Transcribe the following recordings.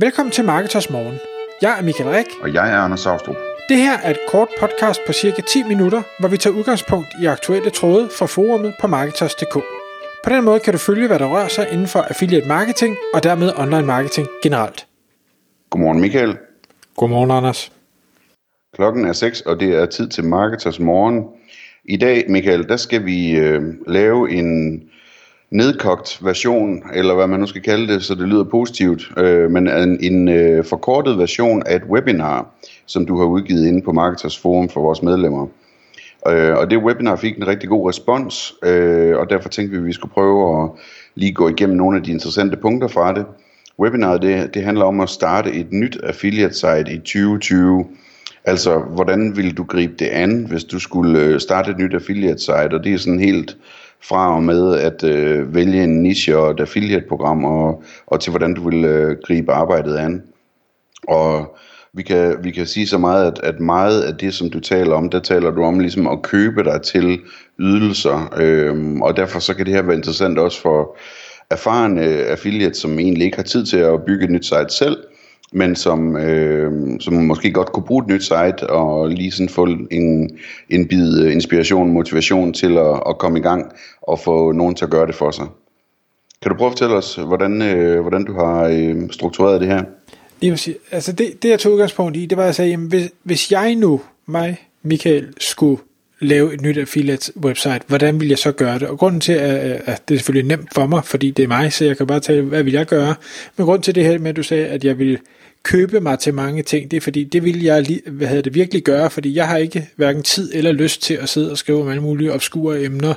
Velkommen til Marketers Morgen. Jeg er Michael Rik. Og jeg er Anders Saustrup. Det her er et kort podcast på cirka 10 minutter, hvor vi tager udgangspunkt i aktuelle tråde fra forumet på Marketers.dk. På den måde kan du følge, hvad der rører sig inden for affiliate marketing og dermed online marketing generelt. Godmorgen Michael. Godmorgen Anders. Klokken er 6, og det er tid til Marketers Morgen. I dag, Michael, der skal vi øh, lave en nedkogt version, eller hvad man nu skal kalde det, så det lyder positivt, øh, men en, en øh, forkortet version af et webinar, som du har udgivet inde på Marketers Forum for vores medlemmer. Øh, og det webinar fik en rigtig god respons, øh, og derfor tænkte vi, at vi skulle prøve at lige gå igennem nogle af de interessante punkter fra det. Webinaret det, det handler om at starte et nyt affiliate site i 2020. Altså, hvordan ville du gribe det an, hvis du skulle øh, starte et nyt affiliate site? Og det er sådan helt fra og med at øh, vælge en niche og et affiliate-program, og, og til hvordan du vil øh, gribe arbejdet an. Og vi kan, vi kan sige så meget, at, at meget af det, som du taler om, der taler du om ligesom at købe dig til ydelser, øhm, og derfor så kan det her være interessant også for erfarne affiliates, som egentlig ikke har tid til at bygge et nyt site selv, men som, øh, som måske godt kunne bruge et nyt site og lige sådan få en, en bid øh, inspiration, motivation til at, at komme i gang og få nogen til at gøre det for sig. Kan du prøve at fortælle os, hvordan, øh, hvordan du har øh, struktureret det her? Lige præcis. Altså det, det jeg tog udgangspunkt i, det var at sige, jamen hvis, hvis jeg nu, mig, Michael, skulle lave et nyt affiliate website, hvordan vil jeg så gøre det? Og grunden til, at, at det er selvfølgelig nemt for mig, fordi det er mig, så jeg kan bare tale, hvad vil jeg gøre? Men grund til det her med, at du sagde, at jeg vil købe mig til mange ting, det er fordi, det vil jeg hvad havde det virkelig gøre, fordi jeg har ikke hverken tid eller lyst til at sidde og skrive om alle mulige obskure emner.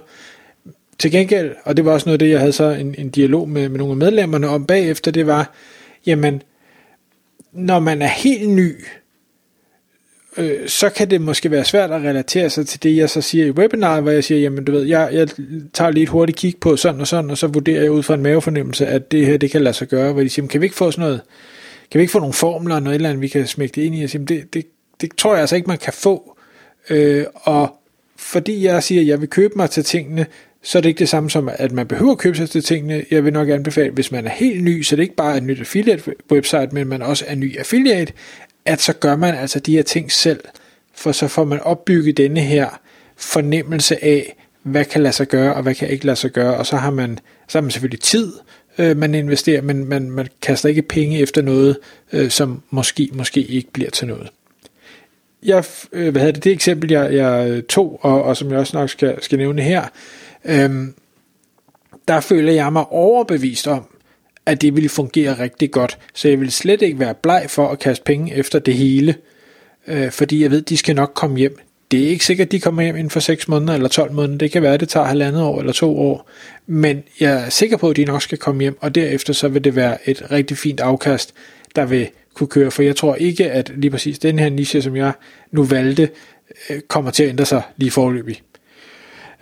Til gengæld, og det var også noget af det, jeg havde så en, en dialog med, med nogle af medlemmerne om bagefter, det var, jamen, når man er helt ny, øh, så kan det måske være svært at relatere sig til det, jeg så siger i webinaret, hvor jeg siger, jamen du ved, jeg, jeg tager lige et hurtigt kig på sådan og sådan, og så vurderer jeg ud fra en mavefornemmelse, at det her, det kan lade sig gøre, hvor de siger, kan vi ikke få sådan noget, kan vi ikke få nogle formler, noget eller andet, vi kan smække det ind i, og siger, det, det, det tror jeg altså ikke, man kan få, øh, og fordi jeg siger, at jeg vil købe mig til tingene, så er det ikke det samme som, at man behøver at købe sig til tingene. Jeg vil nok anbefale, hvis man er helt ny, så det ikke bare et nyt affiliate website, men man også er ny affiliate, at så gør man altså de her ting selv, for så får man opbygget denne her fornemmelse af, hvad kan lade sig gøre, og hvad kan ikke lade sig gøre, og så har man, så har man selvfølgelig tid, øh, man investerer, men man, man kaster ikke penge efter noget, øh, som måske, måske ikke bliver til noget. Jeg, øh, hvad hedder det, det eksempel, jeg, jeg øh, tog, og, og som jeg også nok skal, skal nævne her, øh, der føler jeg mig overbevist om, at det ville fungere rigtig godt. Så jeg vil slet ikke være bleg for at kaste penge efter det hele, øh, fordi jeg ved, de skal nok komme hjem. Det er ikke sikkert, at de kommer hjem inden for 6 måneder eller 12 måneder. Det kan være, at det tager halvandet år eller to år. Men jeg er sikker på, at de nok skal komme hjem, og derefter så vil det være et rigtig fint afkast, der vil kunne køre. For jeg tror ikke, at lige præcis den her niche, som jeg nu valgte, øh, kommer til at ændre sig lige forløbig.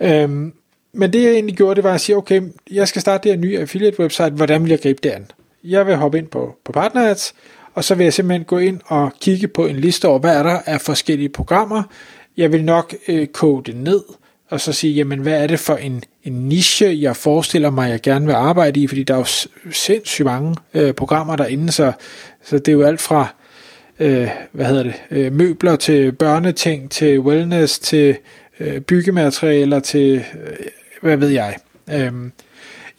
Øhm, men det jeg egentlig gjorde, det var at sige, okay, jeg skal starte det her nye affiliate website, hvordan vil jeg gribe det an? Jeg vil hoppe ind på, på PartnerAds, og så vil jeg simpelthen gå ind og kigge på en liste over, hvad er der af forskellige programmer. Jeg vil nok øh, kode det ned, og så sige, jamen hvad er det for en, en niche, jeg forestiller mig, jeg gerne vil arbejde i, fordi der er jo sindssygt mange øh, programmer derinde, så, så det er jo alt fra øh, hvad hedder det, øh, møbler til børneting, til wellness, til øh, byggematerialer, til øh, hvad ved jeg. Øhm,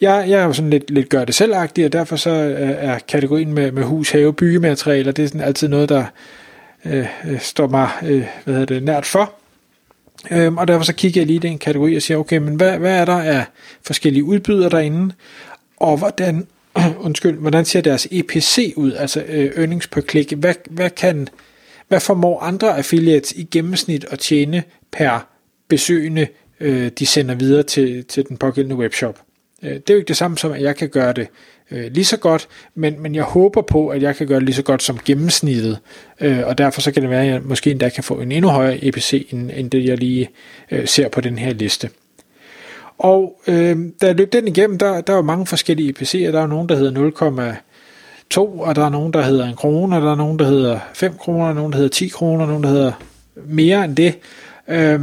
jeg, jeg er jo sådan lidt, lidt gør det selv og derfor så øh, er kategorien med, med hus, have, byggematerialer, det er sådan altid noget, der øh, øh, står mig øh, hvad hedder det, nært for. Øhm, og derfor så kigger jeg lige i den kategori og siger, okay, men hvad, hvad er der af forskellige udbydere derinde, og hvordan, undskyld, hvordan ser deres EPC ud, altså øh, earnings per klik, hvad, hvad kan, hvad formår andre affiliates i gennemsnit at tjene per besøgende øh, de sender videre til, til den pågældende webshop. Øh, det er jo ikke det samme som, at jeg kan gøre det øh, lige så godt, men, men jeg håber på, at jeg kan gøre det lige så godt som gennemsnittet, øh, og derfor så kan det være, at jeg måske endda kan få en endnu højere EPC, end, end det jeg lige øh, ser på den her liste. Og øh, da jeg løb den igennem, der, der var mange forskellige EPC'er. Der er nogen, der hedder 0,2, og der er nogen, der hedder en krone, og der er nogen, der hedder 5 kroner, og nogen, der hedder 10 kroner, og nogen, der hedder mere end det. Øh,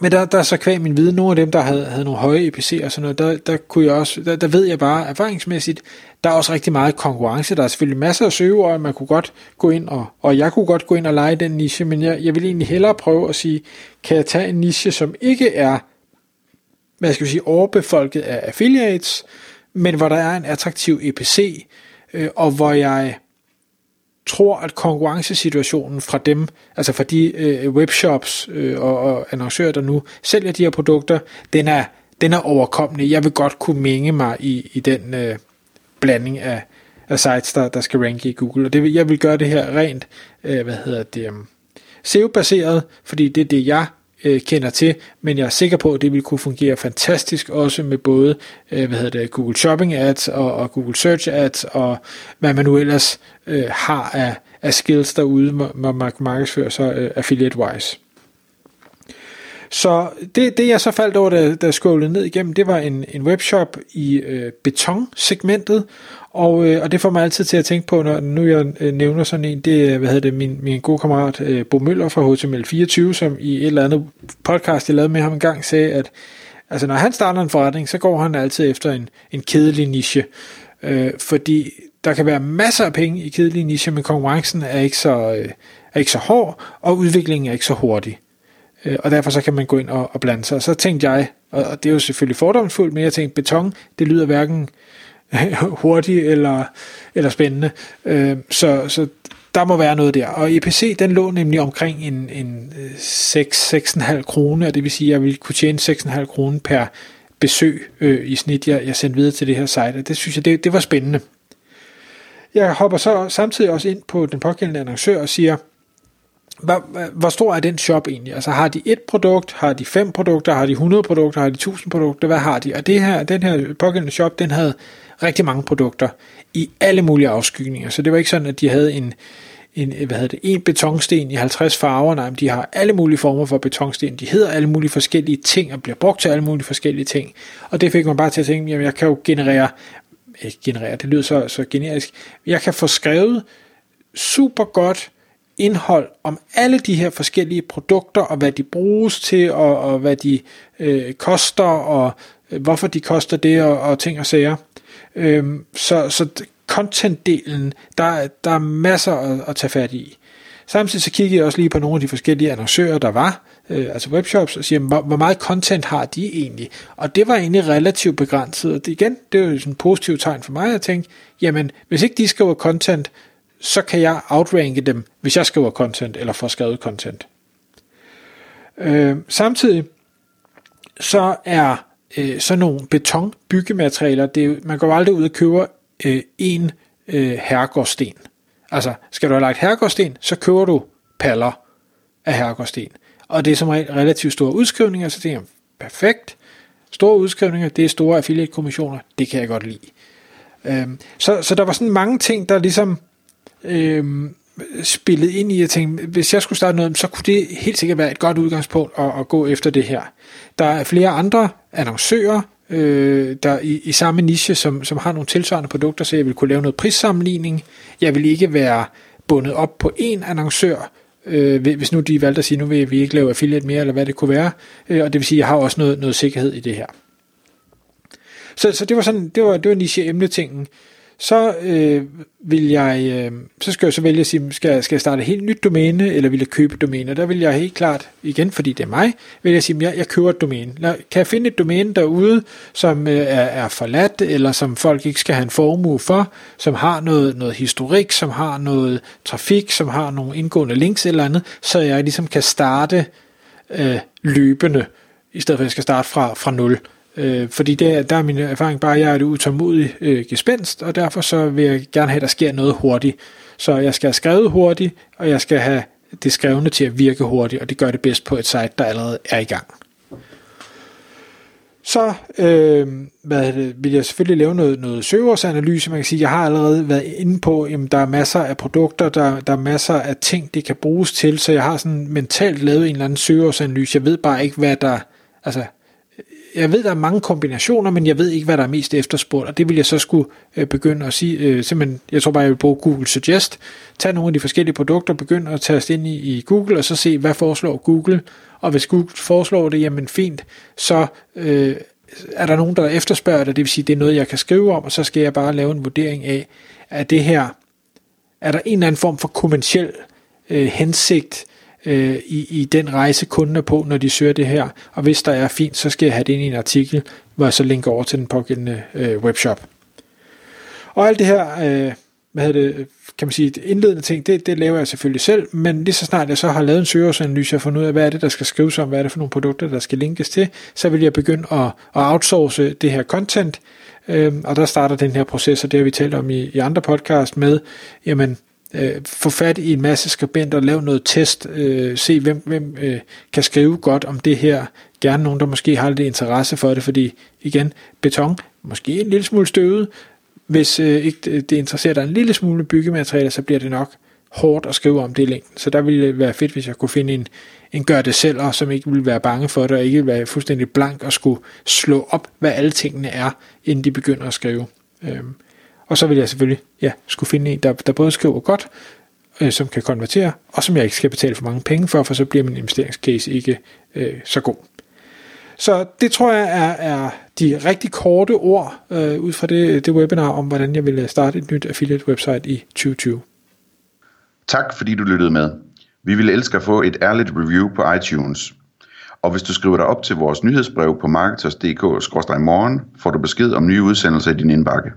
men der, der er så kvæg min viden, nogle af dem, der havde, havde nogle høje EPC og sådan noget, der, der, kunne jeg også, der, der ved jeg bare erfaringsmæssigt, Der er også rigtig meget konkurrence. Der er selvfølgelig masser af søgeord, man kunne godt gå ind, og, og jeg kunne godt gå ind og lege den niche, men jeg, jeg vil egentlig hellere prøve at sige, kan jeg tage en niche, som ikke er, hvad skal jeg sige, overbefolket af affiliates, men hvor der er en attraktiv EPC, øh, og hvor jeg tror, at konkurrencesituationen fra dem, altså fra de øh, webshops øh, og, og annoncører, der nu sælger de her produkter, den er, den er overkommelig. Jeg vil godt kunne mænge mig i, i den øh, blanding af, af sites, der, der skal ranke i Google. Og det, jeg vil gøre det her rent, øh, hvad hedder det, øh, SEO-baseret, fordi det er det, jeg øh, kender til, men jeg er sikker på, at det vil kunne fungere fantastisk også med både øh, hvad hedder det, Google Shopping Ads og, og Google Search Ads og hvad man nu ellers øh, har af, af skills derude, når man markedsfører sig øh, affiliate-wise. Så det, det jeg så faldt over, da, da jeg scrollede ned igennem, det var en, en webshop i øh, betonsegmentet, og, øh, og det får mig altid til at tænke på, når nu jeg øh, nævner sådan en, det er, hvad hedder det, min, min gode kammerat øh, Bo Møller fra HTML24, som i et eller andet podcast, jeg lavede med ham en gang, sagde, at altså, når han starter en forretning, så går han altid efter en, en kedelig niche, øh, fordi der kan være masser af penge i kedelige niche, men konkurrencen er ikke så, øh, er ikke så hård, og udviklingen er ikke så hurtig. Øh, og derfor så kan man gå ind og, og blande sig. Så tænkte jeg, og det er jo selvfølgelig fordomsfuldt, men jeg tænkte, beton, det lyder hverken hurtigt eller, eller spændende. Øh, så, så der må være noget der. Og EPC, den lå nemlig omkring en, en 6-6,5 øh, kroner, og det vil sige, at jeg ville kunne tjene 6,5 kroner per besøg øh, i snit, jeg, jeg sendte videre til det her site, og det synes jeg, det, det var spændende. Jeg hopper så samtidig også ind på den pågældende annoncør og siger, hvor, hvor stor er den shop egentlig? Altså har de et produkt, har de fem produkter, har de 100 produkter, har de 1000 produkter, hvad har de? Og det her, den her pågældende shop, den havde rigtig mange produkter i alle mulige afskygninger, så det var ikke sådan, at de havde en, en, hvad hedder det, en betonsten i 50 farver, nej, de har alle mulige former for betonsten, de hedder alle mulige forskellige ting, og bliver brugt til alle mulige forskellige ting, og det fik man bare til at tænke, jamen jeg kan jo generere, ikke generere, det lyder så, så generisk, jeg kan få skrevet super godt indhold om alle de her forskellige produkter, og hvad de bruges til, og, og hvad de øh, koster, og øh, hvorfor de koster det, og, og ting og sager. Øhm, så så content-delen, der, der er masser at, at tage fat i. Samtidig så kiggede jeg også lige på nogle af de forskellige annoncører, der var, øh, altså webshops, og siger, hvor, hvor meget content har de egentlig? Og det var egentlig relativt begrænset, og det, igen, det er jo sådan et positivt tegn for mig at tænke, jamen, hvis ikke de skriver content, så kan jeg outranke dem, hvis jeg skriver content, eller får skrevet content. Øh, samtidig, så er øh, sådan nogle betonbyggematerialer, det er, man går aldrig ud og køber øh, en øh, herregårdsten. Altså, skal du have lagt herregårdsten, så køber du paller af herregårdsten. Og det er som regel relativt store udskrivninger, så det er perfekt. Store udskrivninger, det er store affiliate-kommissioner, det kan jeg godt lide. Øhm, så, så der var sådan mange ting, der ligesom øh, spillet ind i, at tænke, hvis jeg skulle starte noget, så kunne det helt sikkert være et godt udgangspunkt at, at gå efter det her. Der er flere andre annoncører, øh, der i, i samme niche, som, som har nogle tilsvarende produkter, så jeg vil kunne lave noget prissammenligning. Jeg vil ikke være bundet op på én annoncør, øh, hvis nu de valgte at sige, nu vil vi ikke lave affiliate mere, eller hvad det kunne være. Øh, og det vil sige, at jeg har også noget, noget sikkerhed i det her. Så, så det var sådan, det var, det var niche-emne-tingen så øh, vil jeg, øh, så skal jeg så vælge at sige, skal, skal jeg starte et helt nyt domæne, eller vil jeg købe et domæne? Der vil jeg helt klart, igen fordi det er mig, vil jeg sige, jeg, jeg køber et domæne. Kan jeg finde et domæne derude, som øh, er, er forladt, eller som folk ikke skal have en formue for, som har noget, noget historik, som har noget trafik, som har nogle indgående links eller andet, så jeg ligesom kan starte øh, løbende, i stedet for at jeg skal starte fra, fra nul. Øh, fordi det, der er min erfaring bare, at jeg er et utålmodigt øh, gespenst, og derfor så vil jeg gerne have, at der sker noget hurtigt. Så jeg skal have skrevet hurtigt, og jeg skal have det skrevne til at virke hurtigt, og det gør det bedst på et site, der allerede er i gang. Så øh, hvad det, vil jeg selvfølgelig lave noget, noget søgeårsanalyse. Man kan sige, jeg har allerede været inde på, at der er masser af produkter, der, der er masser af ting, det kan bruges til, så jeg har sådan mentalt lavet en eller anden søgeårsanalyse. Jeg ved bare ikke, hvad der, altså jeg ved, der er mange kombinationer, men jeg ved ikke, hvad der er mest efterspurgt, og det vil jeg så skulle øh, begynde at sige, øh, simpelthen, jeg tror bare, jeg vil bruge Google Suggest, tage nogle af de forskellige produkter, begynde at tage ind i, i Google, og så se, hvad foreslår Google, og hvis Google foreslår det, jamen fint, så øh, er der nogen, der efterspørger det, det vil sige, det er noget, jeg kan skrive om, og så skal jeg bare lave en vurdering af, at det her, er der en eller anden form for kommersiel øh, hensigt øh, i, i den rejse, kunden er på, når de søger det her, og hvis der er fint, så skal jeg have det ind i en artikel, hvor jeg så linker over til den pågældende øh, webshop. Og alt det her, øh, hvad hedder det, kan man sige, indledende ting, det, det laver jeg selvfølgelig selv, men lige så snart jeg så har lavet en søgeårsanalyse og fundet ud af, hvad er det, der skal skrives om, hvad er det for nogle produkter, der skal linkes til, så vil jeg begynde at, at outsource det her content, øh, og der starter den her proces, og det har vi talt om i, i andre podcast med, jamen, øh, få fat i en masse skribenter, lave noget test, øh, se hvem, hvem øh, kan skrive godt om det her, gerne nogen, der måske har lidt interesse for det, fordi igen, beton, måske en lille smule støvet, hvis øh, ikke det interesserer dig en lille smule byggematerialer, så bliver det nok hårdt at skrive om det i længden. Så der ville det være fedt, hvis jeg kunne finde en, en gør det selv, og som ikke ville være bange for det, og ikke ville være fuldstændig blank og skulle slå op, hvad alle tingene er, inden de begynder at skrive. Øhm, og så vil jeg selvfølgelig ja, skulle finde en, der, der både skriver godt, øh, som kan konvertere, og som jeg ikke skal betale for mange penge for, for så bliver min investeringscase ikke øh, så god. Så det tror jeg er, er de rigtig korte ord øh, ud fra det, det webinar om, hvordan jeg vil øh, starte et nyt affiliate website i 2020. Tak fordi du lyttede med. Vi ville elske at få et ærligt review på iTunes. Og hvis du skriver dig op til vores nyhedsbrev på marketers.dk-morgen, får du besked om nye udsendelser i din indbakke.